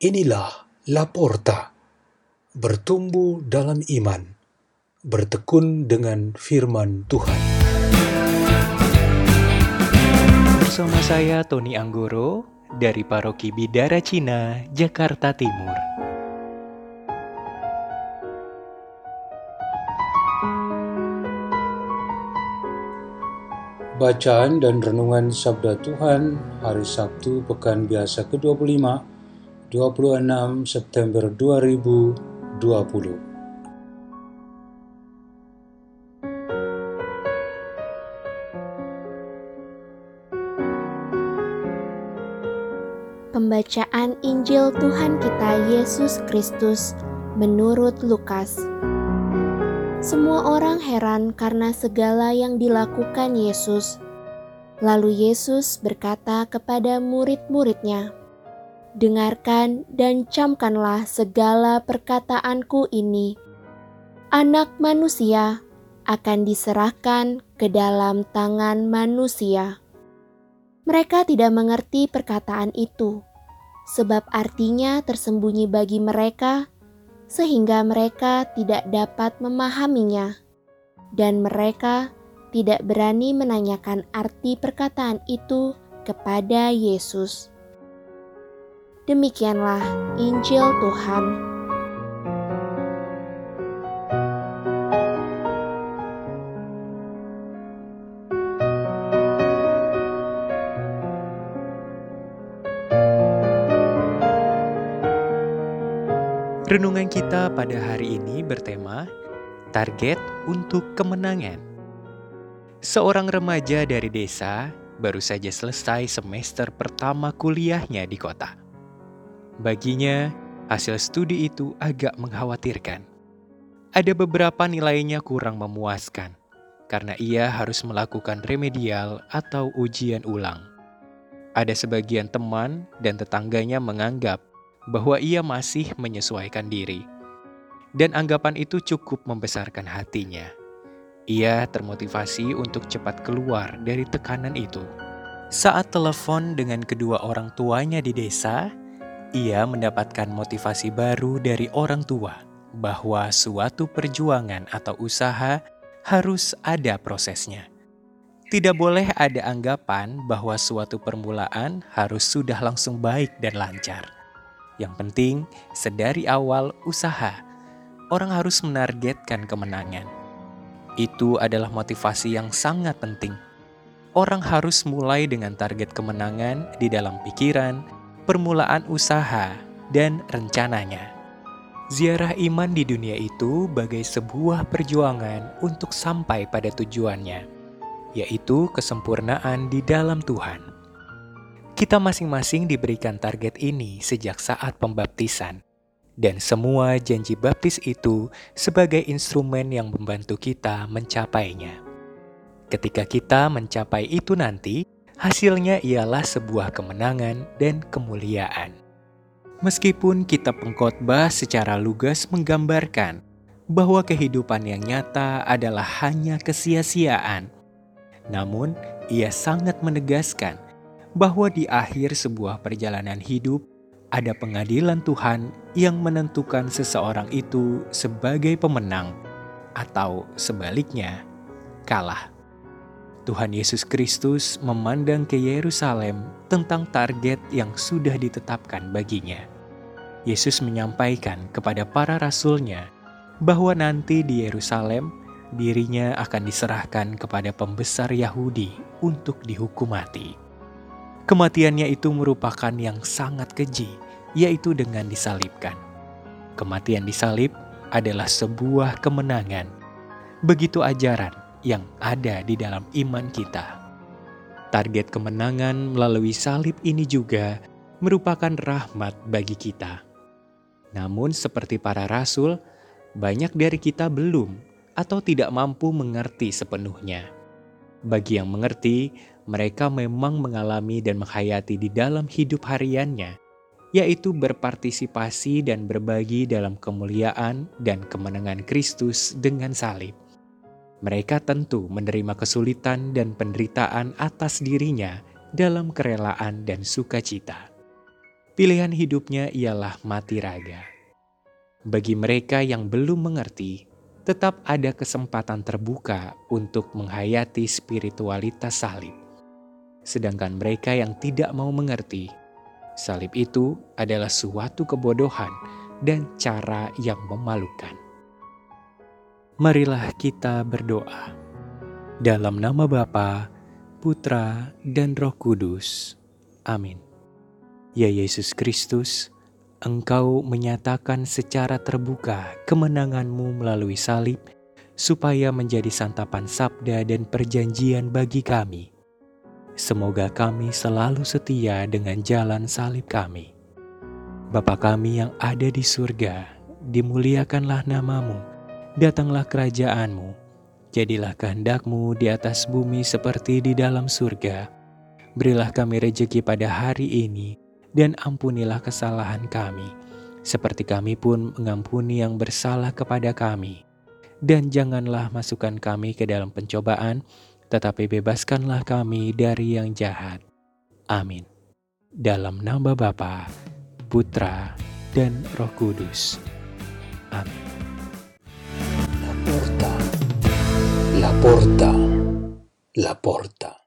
Inilah Laporta, bertumbuh dalam iman, bertekun dengan firman Tuhan. Bersama saya Tony Anggoro dari Paroki Bidara Cina, Jakarta Timur. Bacaan dan Renungan Sabda Tuhan Hari Sabtu Pekan Biasa ke-25 26 September 2020 Pembacaan Injil Tuhan kita Yesus Kristus menurut Lukas semua orang heran karena segala yang dilakukan Yesus. Lalu Yesus berkata kepada murid-muridnya, "Dengarkan dan camkanlah segala perkataanku ini. Anak manusia akan diserahkan ke dalam tangan manusia." Mereka tidak mengerti perkataan itu, sebab artinya tersembunyi bagi mereka sehingga mereka tidak dapat memahaminya, dan mereka tidak berani menanyakan arti perkataan itu kepada Yesus. Demikianlah Injil Tuhan. Renungan kita pada hari ini bertema Target untuk Kemenangan. Seorang remaja dari desa baru saja selesai semester pertama kuliahnya di kota. Baginya, hasil studi itu agak mengkhawatirkan. Ada beberapa nilainya kurang memuaskan karena ia harus melakukan remedial atau ujian ulang. Ada sebagian teman dan tetangganya menganggap bahwa ia masih menyesuaikan diri. Dan anggapan itu cukup membesarkan hatinya. Ia termotivasi untuk cepat keluar dari tekanan itu. Saat telepon dengan kedua orang tuanya di desa, ia mendapatkan motivasi baru dari orang tua bahwa suatu perjuangan atau usaha harus ada prosesnya. Tidak boleh ada anggapan bahwa suatu permulaan harus sudah langsung baik dan lancar. Yang penting, sedari awal usaha, orang harus menargetkan kemenangan. Itu adalah motivasi yang sangat penting. Orang harus mulai dengan target kemenangan di dalam pikiran, permulaan usaha, dan rencananya. Ziarah iman di dunia itu bagai sebuah perjuangan untuk sampai pada tujuannya, yaitu kesempurnaan di dalam Tuhan. Kita masing-masing diberikan target ini sejak saat pembaptisan, dan semua janji baptis itu sebagai instrumen yang membantu kita mencapainya. Ketika kita mencapai itu nanti, hasilnya ialah sebuah kemenangan dan kemuliaan. Meskipun kita pengkhotbah secara lugas menggambarkan bahwa kehidupan yang nyata adalah hanya kesia-siaan, namun ia sangat menegaskan bahwa di akhir sebuah perjalanan hidup ada pengadilan Tuhan yang menentukan seseorang itu sebagai pemenang atau sebaliknya kalah. Tuhan Yesus Kristus memandang ke Yerusalem tentang target yang sudah ditetapkan baginya. Yesus menyampaikan kepada para rasulnya bahwa nanti di Yerusalem dirinya akan diserahkan kepada pembesar Yahudi untuk dihukum mati. Kematiannya itu merupakan yang sangat keji, yaitu dengan disalibkan. Kematian disalib adalah sebuah kemenangan. Begitu ajaran yang ada di dalam iman kita. Target kemenangan melalui salib ini juga merupakan rahmat bagi kita. Namun, seperti para rasul, banyak dari kita belum atau tidak mampu mengerti sepenuhnya. Bagi yang mengerti, mereka memang mengalami dan menghayati di dalam hidup hariannya, yaitu berpartisipasi dan berbagi dalam kemuliaan dan kemenangan Kristus dengan salib. Mereka tentu menerima kesulitan dan penderitaan atas dirinya dalam kerelaan dan sukacita. Pilihan hidupnya ialah mati raga. Bagi mereka yang belum mengerti, tetap ada kesempatan terbuka untuk menghayati spiritualitas salib. Sedangkan mereka yang tidak mau mengerti, salib itu adalah suatu kebodohan dan cara yang memalukan. Marilah kita berdoa. Dalam nama Bapa, Putra, dan Roh Kudus. Amin. Ya Yesus Kristus, Engkau menyatakan secara terbuka kemenanganmu melalui salib, supaya menjadi santapan sabda dan perjanjian bagi kami. Semoga kami selalu setia dengan jalan salib kami. Bapa kami yang ada di surga, dimuliakanlah namamu, datanglah kerajaanmu, jadilah kehendakmu di atas bumi seperti di dalam surga. Berilah kami rejeki pada hari ini, dan ampunilah kesalahan kami, seperti kami pun mengampuni yang bersalah kepada kami. Dan janganlah masukkan kami ke dalam pencobaan, tetapi bebaskanlah kami dari yang jahat. Amin. Dalam nama Bapa, Putra, dan Roh Kudus. Amin. La porta, la porta.